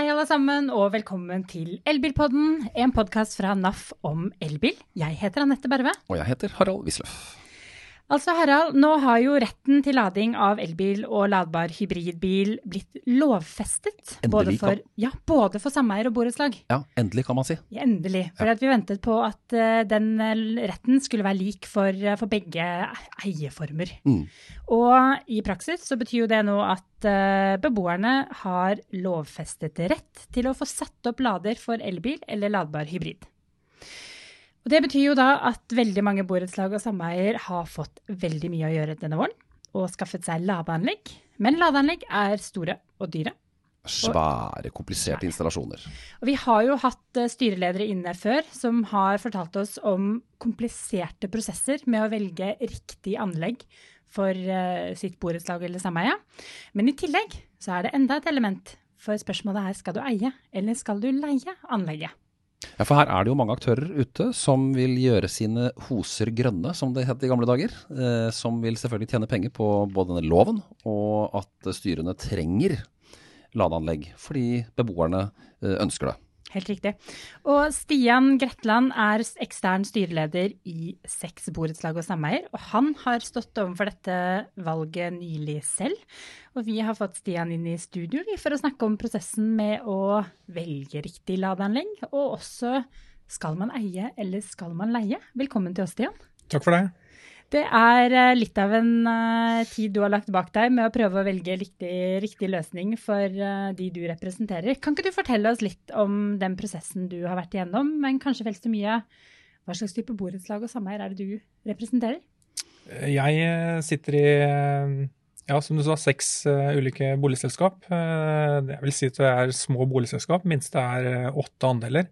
hei, alle sammen, og velkommen til Elbilpodden, en podkast fra NAF om elbil. Jeg heter Anette Berve. Og jeg heter Harald Wisløff. Altså, Harald, nå har jo retten til lading av elbil og ladbar hybridbil blitt lovfestet. Endelig, både for, ja, både for sameier og borettslag. Ja, endelig, kan man si. Ja, endelig. For vi ventet på at uh, den retten skulle være lik for, uh, for begge eieformer. Mm. Og i praksis så betyr jo det nå at uh, beboerne har lovfestet rett til å få satt opp lader for elbil eller ladbar hybrid. Og Det betyr jo da at veldig mange borettslag og sameier har fått veldig mye å gjøre denne våren, og skaffet seg ladeanlegg. Men ladeanlegg er store og dyre. Svære, kompliserte installasjoner. Og vi har jo hatt styreledere inne før som har fortalt oss om kompliserte prosesser med å velge riktig anlegg for sitt borettslag eller sameie. Men i tillegg så er det enda et element, for spørsmålet er skal du eie eller skal du leie anlegget? Ja, for her er det jo mange aktører ute som vil gjøre sine hoser grønne, som det het i gamle dager. Eh, som vil selvfølgelig tjene penger på både denne loven og at styrene trenger ladeanlegg fordi beboerne eh, ønsker det. Helt riktig. Og Stian Gretland er ekstern styreleder i seks borettslag og sameier. Og han har stått overfor dette valget nylig selv. Og vi har fått Stian inn i studio for å snakke om prosessen med å velge riktig ladeanlegg. Og også skal man eie eller skal man leie? Velkommen til oss, Stian. Takk for det. Det er litt av en uh, tid du har lagt bak deg med å prøve å velge riktig, riktig løsning for uh, de du representerer. Kan ikke du fortelle oss litt om den prosessen du har vært igjennom, men kanskje vel så mye hva slags type borettslag og sameier er det du representerer? Jeg sitter i ja, som du sa, seks ulike boligselskap. jeg vil si at det er små boligselskap. Minste er åtte andeler.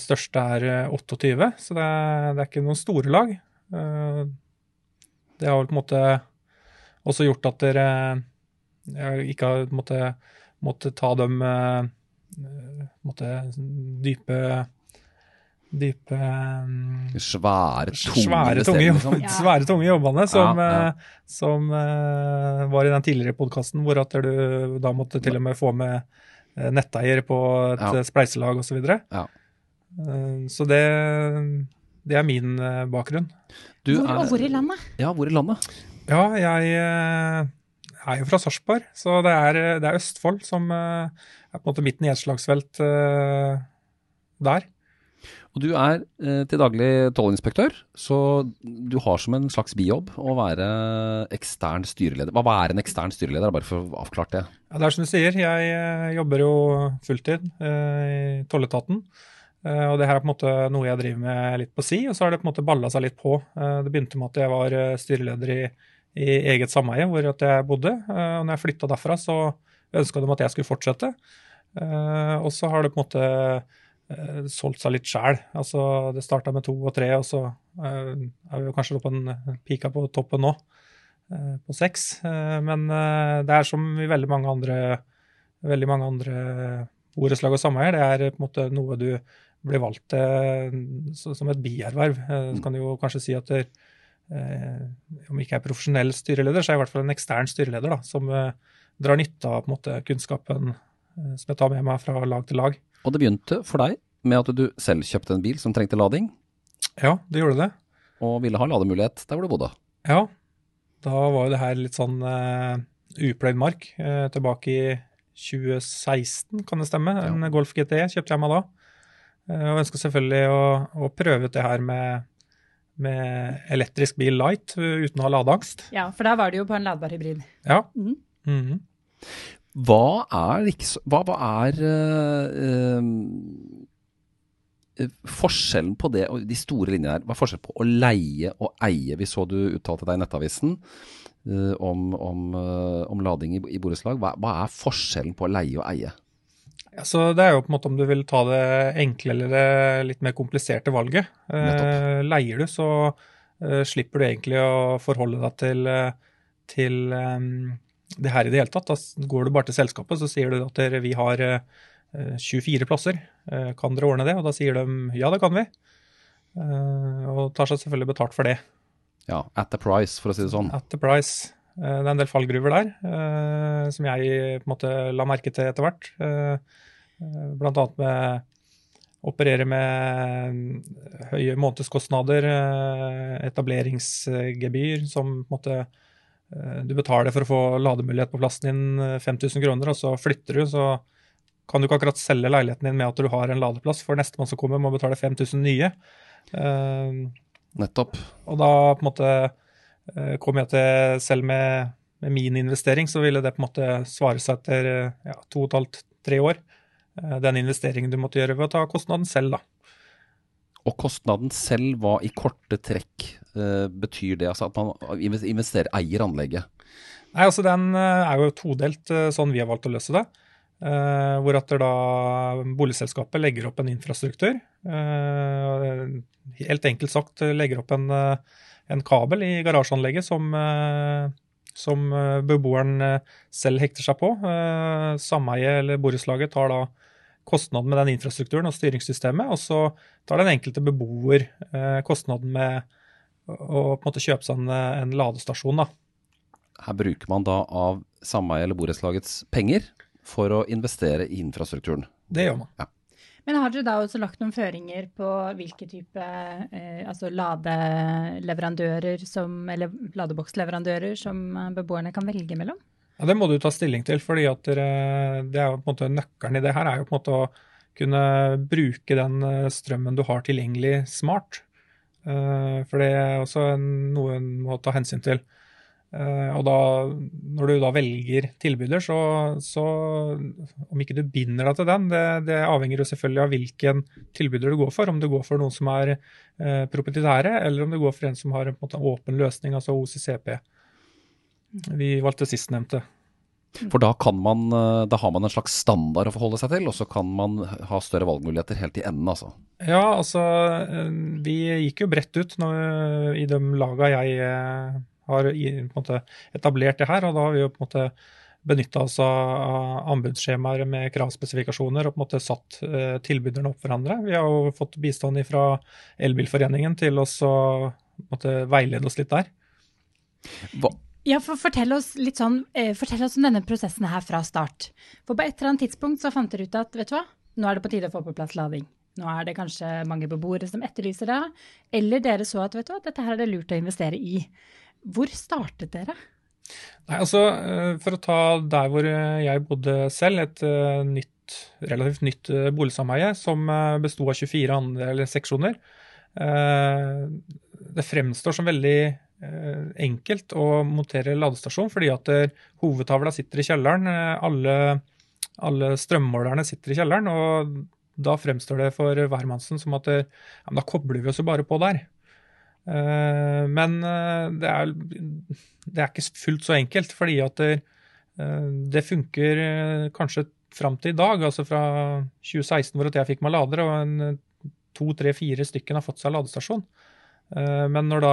største er 28, så det er, det er ikke noen store lag. Eh, det har vel på en måte også gjort at dere ikke har måtte, måtte ta dem eh, måtte, dype dype Svære, tunge svære, tunge, liksom. ja. svære, tunge jobbene som, ja, ja. Eh, som var i den tidligere podkasten, hvor at du da måtte til og med få med netteier på et spleiselag osv. Så, videre. ja. så det det er min uh, bakgrunn. Hvor, er, og hvor i landet? Ja, hvor i landet? Ja, jeg uh, er jo fra Sarpsborg, så det er, det er, Østfold som uh, er på en måte mitt nedslagsfelt der. Og du er til daglig tollinspektør, så du har som en slags bijobb å være ekstern styreleder. Hva er en ekstern styreleder, bare for å avklare det? Ja, det er som du sier, jeg jobber jo fulltid i tolletaten. Eh, og det her er på en måte noe jeg driver med litt på si, og så har det på en måte balla seg litt på. Eh, det begynte med at jeg var eh, styreleder i, i eget sameie hvor jeg bodde. Og når jeg flytta derfra, så ønska de at jeg skulle fortsette. Og så har det på en måte solgt seg litt sjæl. Altså, det starta med to og tre, og så er vi kanskje på en pika på toppen nå, på seks. Men det er som i veldig mange andre, veldig mange andre borettslag og sameier, det er på en måte noe du blir valgt eh, som et bierverv. Eh, så kan du jo kanskje si at det, eh, om ikke er profesjonell styreleder, så er jeg i hvert fall en ekstern styreleder da, som drar nytte av måte, kunnskapen som jeg tar med meg fra lag til lag. Og det begynte for deg med at du selv kjøpte en bil som trengte lading? Ja, det gjorde det. Og ville ha lademulighet der hvor du bodde? Ja, da var jo det her litt sånn uh, upløyd mark. Uh, tilbake i 2016, kan det stemme. En Golf GT kjøpte jeg meg da. Eh, og ønsker selvfølgelig å, å, prøve ut det her med, med, elektrisk bil light uten å ha ladeangst. Ja, for der var det jo på en ladbar hybrid. Ja. Mm. Mm -hmm. Hva er, hva, hva er uh, uh, forskjellen på det, og de store linjene her, hva er forskjellen på å leie og eie? Vi så du uttalte deg i Nettavisen uh, om, om, om, lading i, i borettslag. Hva, hva, er forskjellen på å leie og eie? Så det er jo på en måte om du vil ta det enkle eller det litt mer kompliserte valget. Eh, leier du, så eh, slipper du egentlig å forholde deg til, eh, til um, det her i det hele tatt. Da går du bare til selskapet så sier du at vi har 24 plasser. Kan dere ordne det? Og da sier de ja, det kan vi. Og tar seg selvfølgelig betalt for det. Ja, at the price, for å si det sånn. At the price. Det er en del fallgruver der som jeg på en måte la merke til etter hvert. Blant annet med operere med høye månedskostnader, etableringsgebyr som måte du betaler for å få lademulighet på plassen din 5000 kroner, og så flytter du, så kan du ikke akkurat selge leiligheten din med at du har en ladeplass, for nestemann som kommer, må betale 5000 nye. Nettopp. Og da på en måte kom jeg til Selv med, med, min investering, så ville det på en måte svare seg etter ja, to og et halvt, tre år. Uh, den investeringen du måtte gjøre ved å ta kostnaden selv, da. Og kostnaden selv, hva i korte trekk betyr det? Altså at man investerer, eier anlegget? Nei, altså Den er jo todelt, sånn vi har valgt å løse det. Uh, hvor at da boligselskapet legger opp en infrastruktur. Uh, helt enkelt sagt legger opp en, en kabel i garasjeanlegget som, som beboeren selv hekter seg på. Sameiet eller borettslaget tar da kostnaden med den infrastrukturen og styringssystemet, og så tar den enkelte beboer kostnaden med å på en måte kjøpe seg en, en ladestasjon. Da. Her bruker man da av sameie eller borettslagets penger for å investere i infrastrukturen. Det gjør man. Ja. Men har dere da også lagt noen føringer på hvilke type eh, altså ladeleverandører som, eller ladeboksleverandører som eh, beboerne kan velge mellom? Ja, Det må du ta stilling til, fordi at det er jo på en måte nøkkelen i det her er jo på en måte å kunne bruke den eh, strømmen du har tilgjengelig smart. Eh, for det er også noe en må ta hensyn til. Uh, og da, når du da velger tilbyder, så, så, om ikke du binder deg til den, det, det, avhenger jo selvfølgelig av hvilken tilbyder du går for. Om du går for noen som er eh, proprietære, eller om du går for en som har en, en åpen løsning, altså OCCP. Vi valgte sistnevnte. For da, kan man, eh, da har man en slags standard å forholde seg til, og så kan man ha større valgmuligheter helt i enden, altså? Ja, altså vi gikk jo bredt ut når, i de laga jeg har måte, etablert det her. Og da har vi jo på en måte benytta oss av anbudsskjemaer med kravspesifikasjoner og på en måte satt tilbyderne opp hverandre. Vi har jo fått bistand fra Elbilforeningen til å veilede oss litt der. Hva? Ja, for Fortell oss litt sånn, eh, fortell oss om denne prosessen her fra start. For på et eller annet tidspunkt så fant dere ut at vet du hva, nå er det på tide å få på plass lading. Nå er det kanskje mange beboere som etterlyser det. Eller dere så at vet du hva, dette her er det lurt å investere i. Hvor startet dere? Nei, altså, eh, For å ta der hvor eh, jeg bodde selv, et nytt, relativt nytt boligsameie som besto av 24 andre seksjoner. Det fremstår som veldig enkelt å montere ladestasjon, fordi at hovedtavla sitter i kjelleren. Alle, alle strømmålerne sitter i kjelleren, og da fremstår det for hvermannsen som at ja, da kobler vi oss jo bare på der. Eh, men eh, det er, det er, ikke fullt så enkelt, fordi at det, eh, funker kanskje fram til i dag, altså fra 2016 hvor jeg fikk meg lader, og to, tre, fire stykken har fått seg ladestasjon. Men når da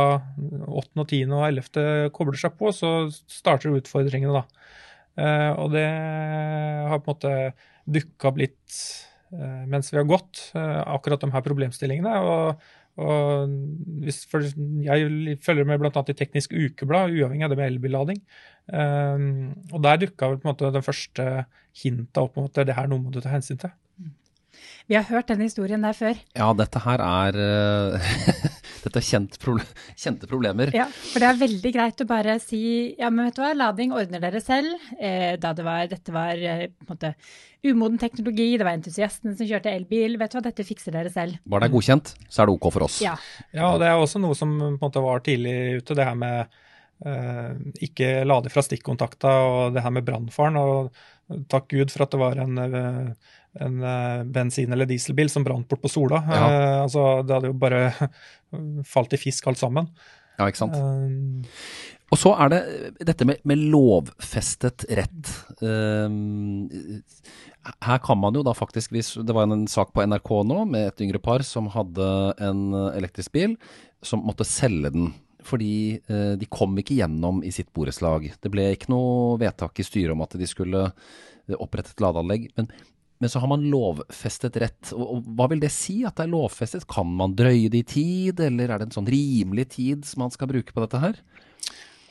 8., og 10. og 11. kobler seg på, så starter utfordringene, da. Og det har på en måte dukka opp litt mens vi har gått, akkurat de her problemstillingene. og og hvis, jeg følger med bl.a. i Teknisk Ukeblad, uavhengig av det med elbillading. Um, og der dukka vel på en måte den første hinta opp om at det her noe må du ta hensyn til. Vi har hørt den historien der før. Ja, dette her er Dette er kjent proble kjente problemer. Ja, for det er veldig greit å bare si ja, men vet du hva, lading ordner dere selv. Eh, da det var, dette var eh, på en måte umoden teknologi, det var entusiastene som kjørte elbil. Vet du hva, dette fikser dere selv. Bare det er godkjent, så er det ok for oss. Ja, ja og det er også noe som på en måte var tidlig ute, det her med eh, ikke lade fra stikkontakta og det her med brannfaren. Og takk Gud for at det var en eh, en uh, bensin- eller dieselbil som brant bort på Sola. Ja. Uh, altså, det hadde jo bare falt i fisk alt sammen. Ja, ikke sant. Uh, og så er det dette med, med lovfestet rett. her kan man jo da faktisk, Det var en sak på NRK nå med et yngre par som hadde en elektrisk bil, som måtte selge den. Fordi de kom ikke gjennom i sitt borettslag. Det ble ikke noe vedtak i styret om at de skulle opprette et ladeanlegg. Men men så har man lovfestet rett. Og, hva vil det si at det er lovfestet? Kan man drøye det i tid, eller er det en sånn rimelig tid som man skal bruke på dette her?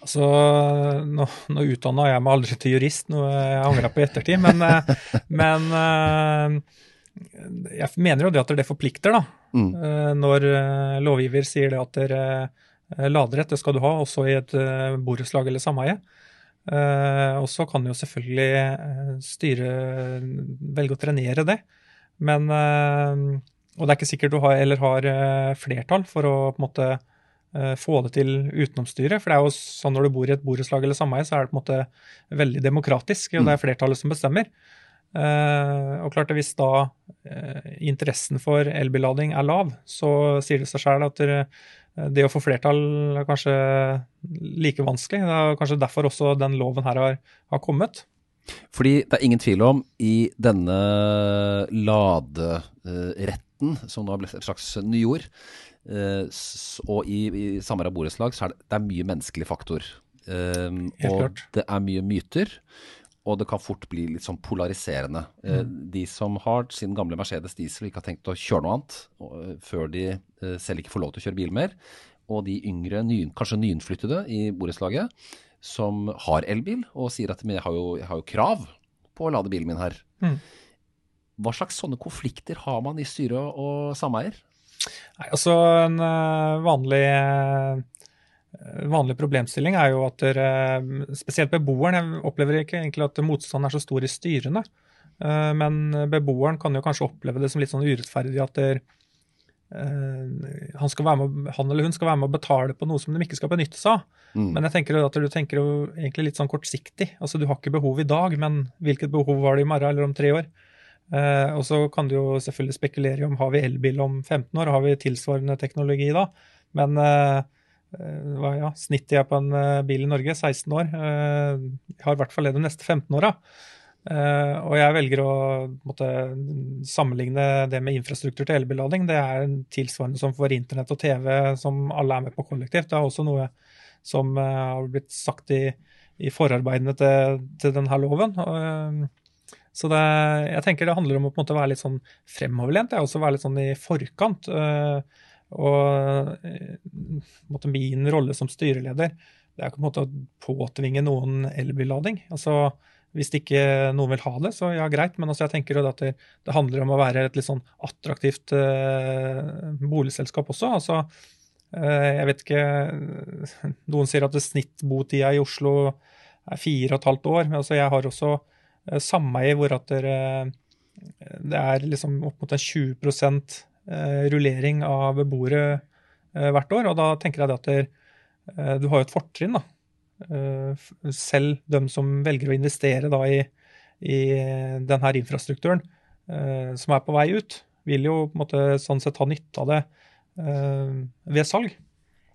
Altså, Nå, nå utdanna jeg meg aldri til jurist, noe jeg angra på i ettertid. Men, eh, men, eh, jeg mener jo det at det forplikter, da. Mm. Eh, når lovgiver sier det at dere laderett, det skal du ha, også i et borettslag eller sameie. Og så kan jo selvfølgelig styret velge å trenere det. Men Og det er ikke sikkert du har, eller har flertall for å på en måte Eh, få det til utenom styret. For det er jo sånn når du bor i et borettslag eller sameie, så er det på en måte veldig demokratisk, og det er mm. flertallet som bestemmer. Og klart at Hvis da interessen for elbillading er lav, så sier det seg selv at det, å få flertall er kanskje like vanskelig. Det er kanskje derfor også den loven her har, har kommet. Fordi det er ingen tvil om, i denne laderetten, som nå har blitt et slags nyord, Uh, og i, i samarbeid borettslag så er det, det er mye menneskelig faktor. Um, og klart. det er mye myter. Og det kan fort bli litt sånn polariserende. Uh, mm. De som har sin gamle Mercedes diesel og ikke har tenkt å kjøre noe annet uh, før de selv ikke får lov til å kjøre bil mer, og de yngre, ny, kanskje nyinnflyttede i borettslaget, som har elbil og sier at jeg har, jo, jeg har jo krav på å lade bilen min her. Mm. Hva slags sånne konflikter har man i styre og sameier? Nei, altså En eh, vanlig, eh, vanlig problemstilling er jo at dere, spesielt beboeren Jeg opplever ikke egentlig at motstanden er så stor i styrene. Eh, men beboeren kan jo kanskje oppleve det som litt sånn urettferdig at der, han, med, han, eller hun skal være med å betale på noe som de ikke skal benytte seg av. Mm. Men jeg tenker at du tenker jo egentlig litt sånn kortsiktig. Altså Du har ikke behov i dag, men hvilket behov har du i morgen eller om tre år? Eh, og så kan du jo selvfølgelig spekulere i om har vi elbil om 15 år, har vi tilsvarende teknologi da. Men eh, eh ja, snittet jeg på en eh, bil i Norge 16 år. Eh, jeg har i hvert fall det de neste 15 åra. Uh, og jeg velger å måtte, sammenligne det med infrastruktur til elbillading. Det er tilsvarende som for internett og TV, som alle er med på kollektivt. Det er også noe som uh, har blitt sagt i, i forarbeidene til, til denne loven. Uh, så det, jeg tenker det handler om å være litt sånn fremoverlent. er også å være litt sånn i forkant. Øh, og måte, min rolle som styreleder det er ikke på en måte å påtvinge noen elbillading. Altså, hvis ikke noen vil ha det, så ja, greit. Men altså, jeg tenker at det, det, handler om å være et litt sånn attraktivt uh, boligselskap også. Altså, uh, jeg vet ikke Noen sier at snittbotida i Oslo er fire og et halvt år. Men altså, jeg har også Eh, sameie hvor at det, det er liksom opp mot en 20 eh, rullering av bordet eh, hvert år. Og da tenker jeg at det, du har jo et fortrinn, da. Selv de som velger å investere da i, i denne infrastrukturen som er på vei ut, vil jo på en måte sånn sett ha nytte av det ved salg.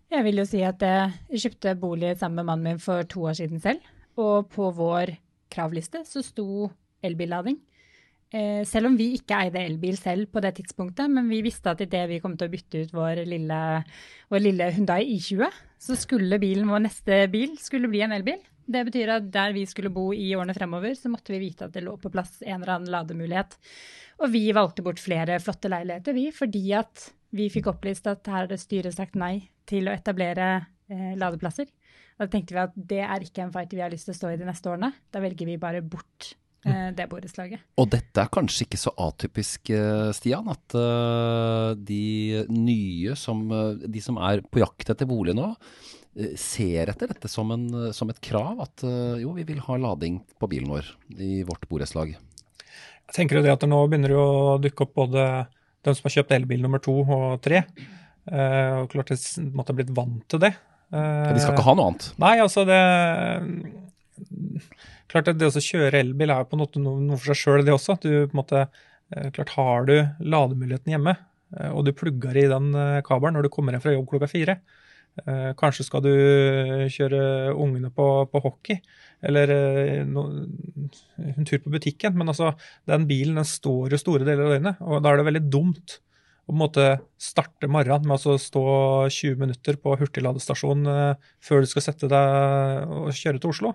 Jeg vil jo si at jeg kjøpte bolig sammen med mannen min for to år siden selv. Og på vår kravliste så sto elbillading. Eh, selv om vi ikke eide elbil selv på det tidspunktet, men vi visste at idet vi kom til å bytte ut vår lille, vår lille Hyundai i20, så skulle bilen, vår neste bil skulle bli en elbil. Det betyr at der vi skulle bo i årene fremover, så måtte vi vite at det lå på plass en eller annen lademulighet. Og vi valgte bort flere flotte leiligheter, vi, fordi at vi fikk opplyst at her hadde styret sagt nei til å etablere eh, ladeplasser. Da tenkte vi at det er ikke en fight vi har lyst til å stå i de neste årene. Da velger vi bare bort det borettslaget. Og dette er kanskje ikke så atypisk, eh, Stian, at uh, de nye som, de som er på jakt etter bolig nå, ser etter dette som, en, som et krav. At jo, vi vil ha lading på bilen vår i vårt borettslag. Jeg tenker jo det at det nå begynner å dukke opp både de som har kjøpt elbil nummer to og tre. og klart de måtte ha blitt vant til det. Ja, de skal ikke ha noe annet? Nei, altså det Klart at det å kjøre elbil er på måte noe for seg sjøl, det også. Du på en måte eh, Klart har du lademuligheten hjemme, eh, og du plugger i den eh, kabelen når du kommer hjem fra jobb klokka fire. Kanskje skal du kjøre ungene på, på hockey, eller no, en tur på butikken. Men altså, den bilen den står jo store deler av døgnet, og da er det veldig dumt å på en måte starte morgenen med å stå 20 minutter på hurtigladestasjon uh, før du skal sette deg og kjøre til Oslo.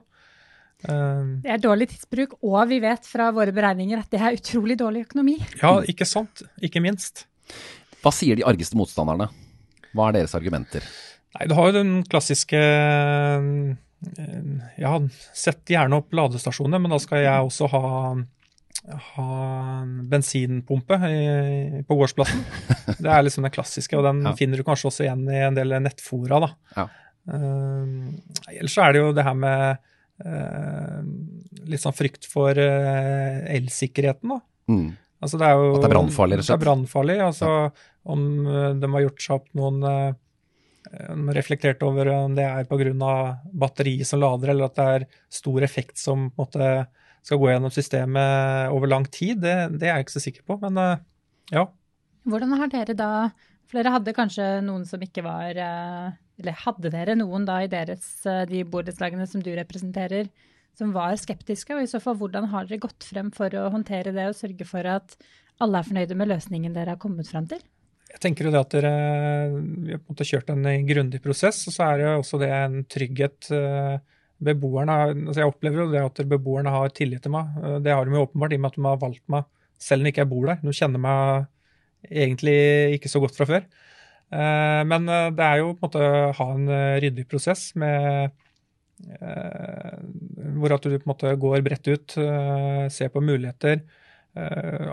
Uh, det er dårlig tidsbruk, og vi vet fra våre beregninger at det er utrolig dårlig økonomi. Ja, ikke sant. Ikke minst. Hva sier de argeste motstanderne? Hva er deres argumenter? Nei, Du har jo den klassiske ja, sett gjerne opp ladestasjoner, men da skal jeg også ha, ha bensinpumpe i, på gårdsplassen. Det er liksom den klassiske, og den ja. finner du kanskje også igjen i en del nettfora. da. Ja. Uh, ellers så er det jo det her med uh, litt sånn frykt for uh, elsikkerheten, da. Mm. Altså det er jo, At det er brannfarlig, rett og slett? Det er brannfarlig. Altså om de har gjort seg opp noen reflektert over om det er pga. batteriet som lader, eller at det er stor effekt som på en måte skal gå gjennom systemet over lang tid, det, det er jeg ikke så sikker på. Men ja. Hvordan har dere da For dere hadde kanskje noen som ikke var eller hadde dere noen da i deres, eh, de borettslagene som du representerer, som var skeptiske? Og i så fall, hvordan har dere gått frem for å håndtere det og sørge for at alle er fornøyde med løsningen dere har kommet frem til? Jeg tenker jo det at dere vi har på en måte kjørt en grundig prosess, og så er det også det en trygghet. Eh, beboerne, altså Jeg opplever jo det at beboerne har tillit til meg. Eh, det har de jo åpenbart i og med at de har valgt meg selv om jeg ikke bor der. De kjenner meg egentlig ikke så godt fra før. Eh, men eh, det er jo på en måte å ha en eh, ryddig prosess med hvor at du på en måte går bredt ut, ser på muligheter.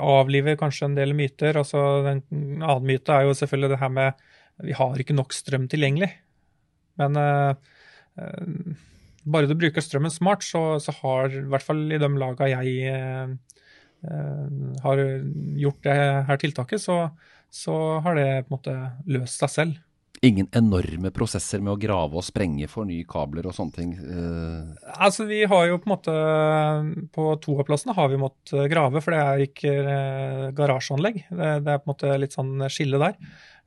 Avliver kanskje en del myter. altså En annen myte er jo selvfølgelig det her med vi har ikke nok strøm tilgjengelig. Men bare du bruker strømmen smart, så, så har i hvert fall i de laga jeg har gjort det her tiltaket, så, så har det på en måte løst seg selv. Ingen enorme prosesser med å grave og sprenge for nye kabler og sånne ting? Eh. Altså, Vi har jo på en måte På to av plassene har vi måttet grave, for det er ikke eh, garasjeanlegg. Det, det, er på en måte litt sånn skille der.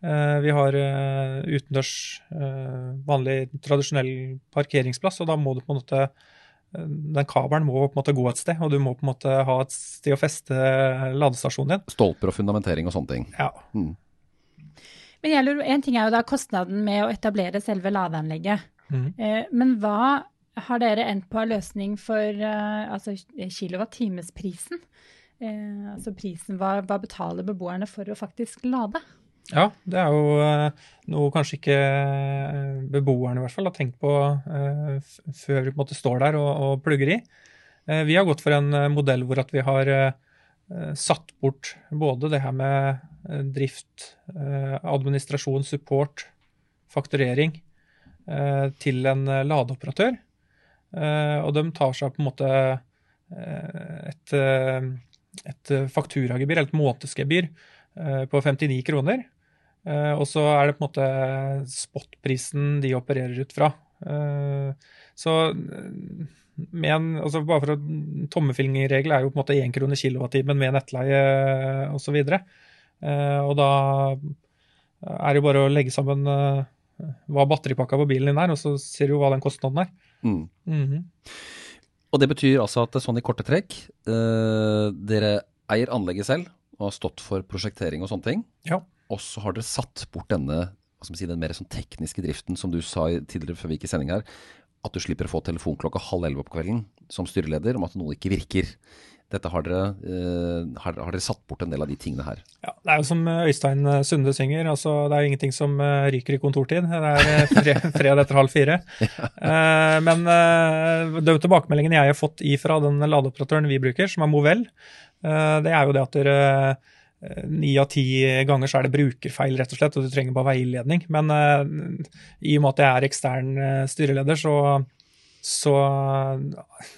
Eh, vi har utendørs vanlig, tradisjonell parkeringsplass, og da må du på en måte den kabelen må på en måte gå et sted, og du må på en måte ha et sted å feste ladestasjonen din. Stolper og fundamentering og sånne ting. Ja. Mm. Men En ting er jo da kostnaden med å etablere selve ladeanlegget. Mm. Eh, men hva har dere endt på av løsning for eh, altså kilowattimesprisen? Eh, altså prisen, hva, hva betaler beboerne for å faktisk lade? Ja, det er jo eh, noe kanskje ikke eh, beboerne i hvert fall har tenkt på uh, før vi på en måte står der og, og plugger i. Vi har gått for en modell hvor at vi har satt bort både det her med drift, administrasjon, support, fakturering til en ladeoperatør. og de tar seg på en måte et, et fakturagebyr, eller et månedsgebyr, på 59 kroner. Uh, og så er det på en måte spotprisen de opererer ut fra. Uh, så med en, altså bare for å, Tommefingerregel er jo på en måte én krone kilowattimen med nettleie osv. Og, Uh, og da er det jo bare å legge sammen hva batteripakka på bilen din er, og så ser du jo hva den kostnaden er. Mm. Mm -hmm. Og det betyr altså at sånn i korte trekk, dere eier anlegget selv og har stått for prosjektering og sånne ting. Ja. Og så har dere satt bort denne si, den mer sånn tekniske driften som du sa tidligere før vi gikk i sending her. At du slipper å få telefon klokka halv elleve på kvelden som styreleder om at noe ikke virker. Dette har dere, eh, har, har, dere satt bort en del av de tingene her? Ja, Det er jo som Øystein Sunde synger, altså det er jo ingenting som uh, ryker i kontortid. Det er fred, fred etter halv fire. ja. uh, men uh, de tilbakemeldingene jeg har fått ifra den ladeoperatøren vi bruker, som er Movell, det er jo det at dere Ni av ti ganger så er det brukerfeil, rett og slett, og du trenger bare veiledning. Men uh, i og med at jeg er ekstern uh, styreleder, så, så uh,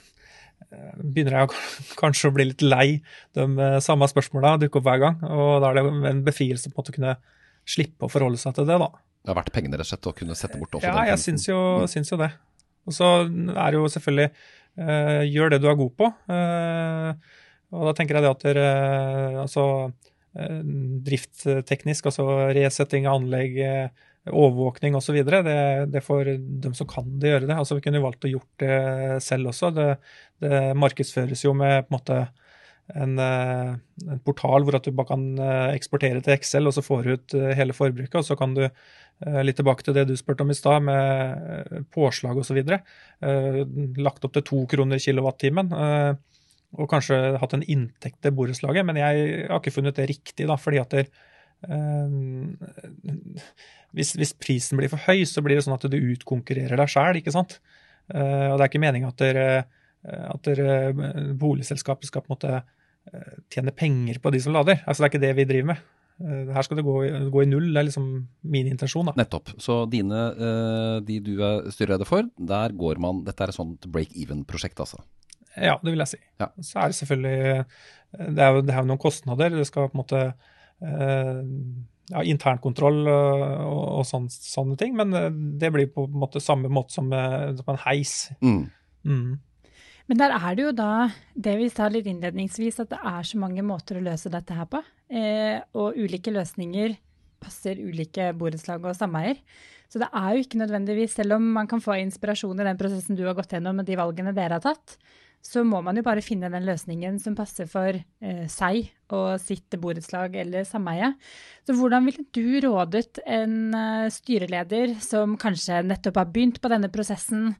begynner jeg kanskje å bli litt lei de samme spørsmåla dukker opp hver gang. Og da er det en befrielse på en måte å kunne slippe å forholde seg til det, da. Det har vært pengene rett og slett å kunne sette bort også Ja, jeg syns jo, mm. syns jo, det. Og så er det jo selvfølgelig gjør det du er god på. Og da tenker jeg det at dere altså Eh, driftteknisk, altså resetting av anlegg, eh, overvåkning osv. Det, det får dem som kan det, gjøre det. Altså Vi kunne valgt å gjort det selv også. Det, det markedsføres jo med på en måte en, eh, en, portal hvor at du bare kan eksportere til Excel, og så får du ut hele forbruket. Og så kan du, litt tilbake til det du spurte om i stad, med påslag osv., lagt opp til to kroner kilowattimen og kanskje hatt en inntekt til borettslaget, men jeg har ikke funnet det riktig, da, fordi at det, eh, hvis, hvis, prisen blir for høy, så blir det sånn at du utkonkurrerer deg sjæl. Uh, og det er ikke meninga at, at boligselskapet skal på en måte tjene penger på de som lader. Altså Det er ikke det vi driver med. Her skal det gå, gå, i null, det er liksom min intensjon. da. Nettopp. Så dine, de du er styreleder for, der går man Dette er et sånt break even-prosjekt, altså? Ja, det vil jeg si. Ja. Så er det selvfølgelig Det er jo, det er jo noen kostnader. Det skal på en måte eh, ja, internkontroll og, og sånne, sånne, ting, men eh, det blir på en måte samme måte som, eh, som en heis. Mm. Mm. Men der er det jo da det vi sa litt innledningsvis, at det er så mange måter å løse dette her på. Eh, og ulike løsninger passer ulike borettslag og sameier. Så det er jo ikke nødvendigvis, selv om man kan få inspirasjon i den prosessen du har gått gjennom med de valgene dere har tatt, så må man jo bare finne den løsningen som passer for eh, seg og sitt borettslag eller sameie. Så hvordan ville du rådet en eh, styreleder som kanskje nettopp har begynt på denne prosessen,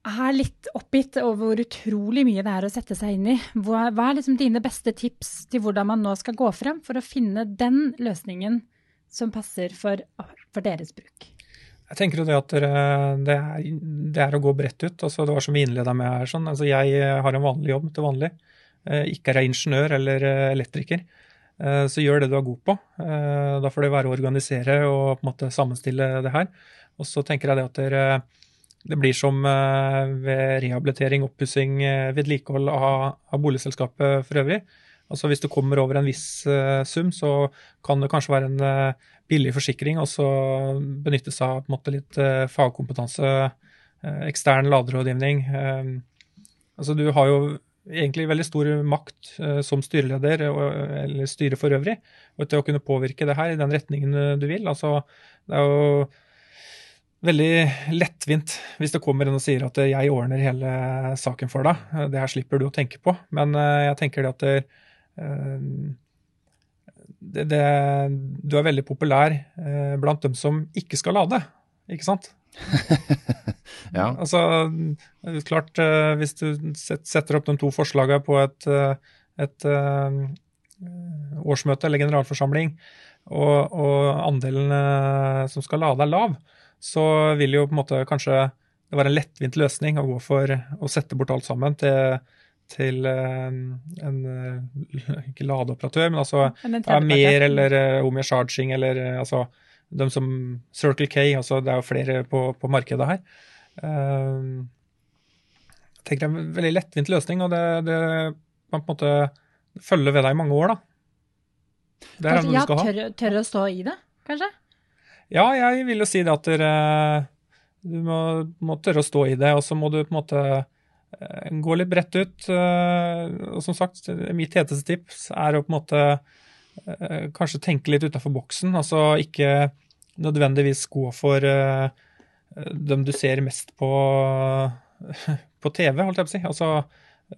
er litt oppgitt over hvor utrolig mye det er å sette seg inn i? Hva, hva er liksom dine beste tips til hvordan man nå skal gå frem for å finne den løsningen som passer for, for deres bruk? Jeg tenker jo det at det er, det er å gå bredt ut. altså Det var som vi innleda med her. sånn, altså Jeg har en vanlig jobb til vanlig. Eh, ikke er jeg ingeniør eller eh, elektriker. Eh, så gjør det du er god på. Da får det være å organisere og på en måte sammenstille det her. Og så tenker jeg det at det, det blir som ved rehabilitering, oppussing, vedlikehold av, av boligselskapet for øvrig. Altså Hvis du kommer over en viss uh, sum, så kan det kanskje være en uh, billig forsikring, og så benytte seg av på en måte litt uh, fagkompetanse, ekstern laderådgivning. altså Du har jo egentlig veldig stor makt som styreleder eller styre for øvrig og til å kunne påvirke det her i den retningen du vil. Altså Det er jo veldig lettvint hvis det kommer en og sier at jeg ordner hele saken for deg. Det her slipper du å tenke på. Men jeg tenker det at det, Eh, det, det, du er veldig populær eh, blant dem som ikke skal lade, ikke sant? ja. Altså, klart, eh, hvis du setter opp de to forslagene på et, et årsmøte eller generalforsamling, og, og andelen som skal lade, er lav, så vil jo på en måte kanskje det være en lettvint løsning å gå for å sette bort alt sammen til til eh, en eh, ikke ladeoperatør, men altså mer eller uh, Omia Charging eller altså de som Circle K, altså det er jo flere på, på markedet her. Jeg tenker det er en veldig lettvint løsning, og det, det man på en måte følger ved deg i mange år, da. Det er kanskje, ja, tør, tør, å stå i det, kanskje? Ja, jeg vil jo si det at dere, du må, må tørre å stå i det, og så må du på en måte Eh, gå litt bredt ut. Eh, og som sagt, mitt heteste tips er å på en måte eh, kanskje tenke litt utafor boksen. Altså ikke nødvendigvis gå for dem du ser mest på, på TV, holdt jeg på å si. Altså,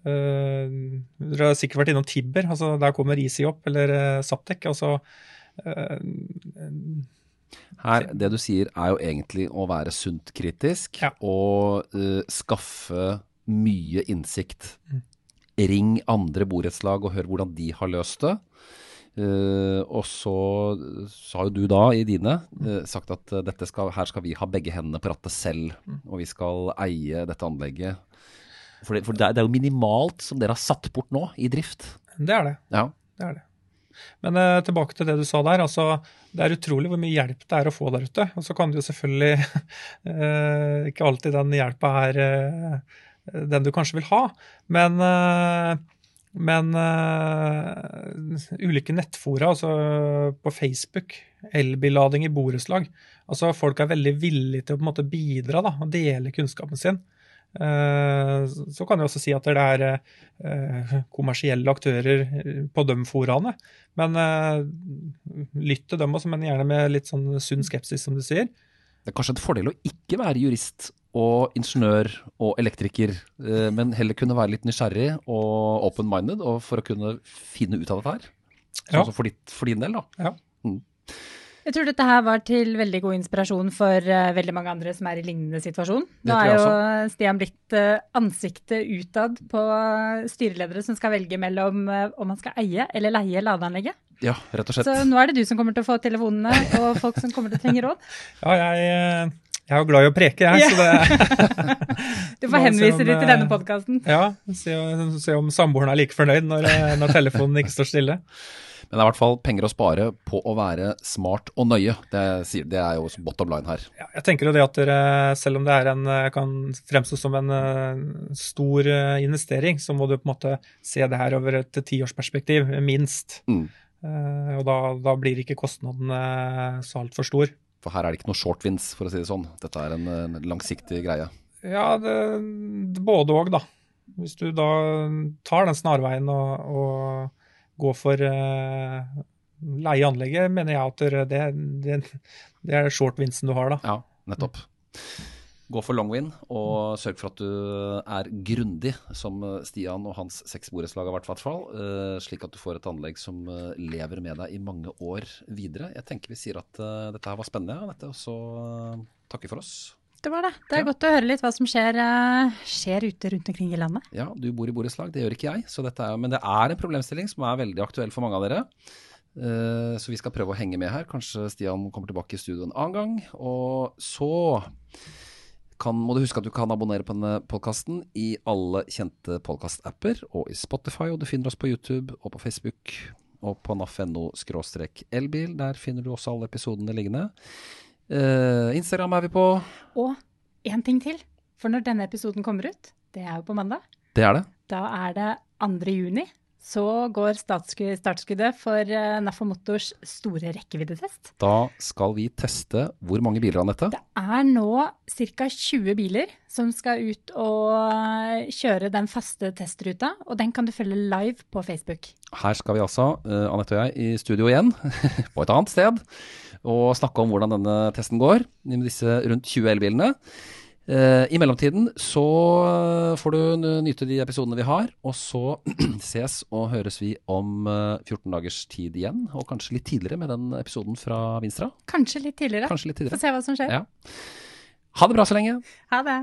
dere har sikkert vært innom Tibber. altså Der kommer Easy opp, eller Saptek. altså her, Det du sier er jo egentlig å være sunt kritisk ja. og uh, skaffe mye innsikt. Ring andre borettslag og hør hvordan de har løst det. Uh, og så, så har jo du da i dine uh, sagt at uh, skal, her skal vi ha begge hendene på rattet selv. Og vi skal eie dette anlegget. For, det, for det, er, det, er, jo minimalt som dere har satt bort nå i drift. Det er det. Ja. det, er det. Men tilbake til det du sa der. altså Det er utrolig hvor mye hjelp det er å få der ute. Og så kan du jo selvfølgelig Ikke alltid den hjelpa er den du kanskje vil ha. Men, eh, men uh, ulike nettfora, altså på Facebook, elbillading i borettslag altså Folk er veldig villige til å måte bidra da, og dele kunnskapen sin. Uh, så kan jeg også si at det er kommersielle aktører på de foraene. Men lytt til dem også, men gjerne med litt sånn sunn skepsis, som du sier. Det er kanskje en fordel å ikke være jurist og ingeniør og elektriker, eh, men heller kunne være litt nysgjerrig og open-minded og for å kunne finne ut av dette her. Sånn ja. for, ditt, for, din del, da. Ja. Mm. Jeg tror dette her var til veldig god inspirasjon for uh, veldig mange andre som er i lignende situasjon. Nå er jo Stian blitt uh, ansiktet utad på styreledere som skal velge mellom uh, om man skal eie eller leie ladeanlegget. Ja, rett og slett. Så nå er det du som kommer til å få telefonene, og folk som kommer til å trenge råd. Ja, jeg Jeg er jo glad i å preke, jeg. Ja. så det... Du får henvise om, til eh, denne podkasten. Ja, se, se om samboeren er like fornøyd når, eh, når telefonen ikke står stille. Men det er i hvert fall penger å spare på å være smart og nøye. Det, det er jo bottom line her. Ja, jeg tenker jo det at dere, selv om det er en, eh, kan fremstå som en eh, stor eh, investering, så må du på en måte se det her over et tiårsperspektiv, minst. Mm. Eh, og da, da blir ikke kostnaden eh, så altfor stor. For her er det ikke noe short wins, for å si det sånn. Dette er en, en langsiktig greie. Ja, det, det både òg, da. Hvis du da tar den snarveien og, og går for uh, leie anlegget, mener jeg at det, det, det er short-vinsten du har, da. Ja, nettopp. Gå for long win, og sørg for at du er grundig, som Stian og hans seksborettslag har vært, i hvert fall. eh, slik at du får et anlegg som eh, lever med deg i mange år videre. Jeg tenker vi sier at eh, dette her var spennende, og så takker for oss. Det var det. Det er Ja. godt å høre litt hva som skjer, eh, skjer ute rundt omkring i landet. Ja, du bor i borettslag, det gjør ikke jeg. Er, men det er en problemstilling som er veldig aktuell for mange av dere. Eh, Så vi skal prøve å henge med her. Kanskje Stian kommer tilbake i studio en annen gang. Og så kan, må du huske at du kan abonnere på denne podkasten i alle kjente podkastapper og i Spotify. Og du finner oss på YouTube og på Facebook og på naf.no elbil. Der finner du også alle episodene liggende. Uh, Instagram er vi på. Og én ting til. For når denne episoden kommer ut, det er jo på mandag, Det er det. da er det 2. juni. Så går startskuddet for uh, Motors store rekkeviddetest. Da skal vi teste hvor mange biler, Anette? Det er nå ca. 20 biler som skal ut og eh, kjøre den faste testruta, og den kan du følge live på Facebook. Her skal vi altså, eh, Anette og jeg, i studio igjen, på et annet sted, og snakke om hvordan denne testen går med disse rundt 20 elbilene. Eh, I mellomtiden så eh, får du nyte de episodene vi har, og så ses og høres vi om eh, 14 dagers tid igjen, og kanskje litt tidligere med den episoden fra Vinstra. Kanskje litt tidligere. Kanskje litt Få se hva som skjer. Ja. Ha det bra så lenge. Ha det.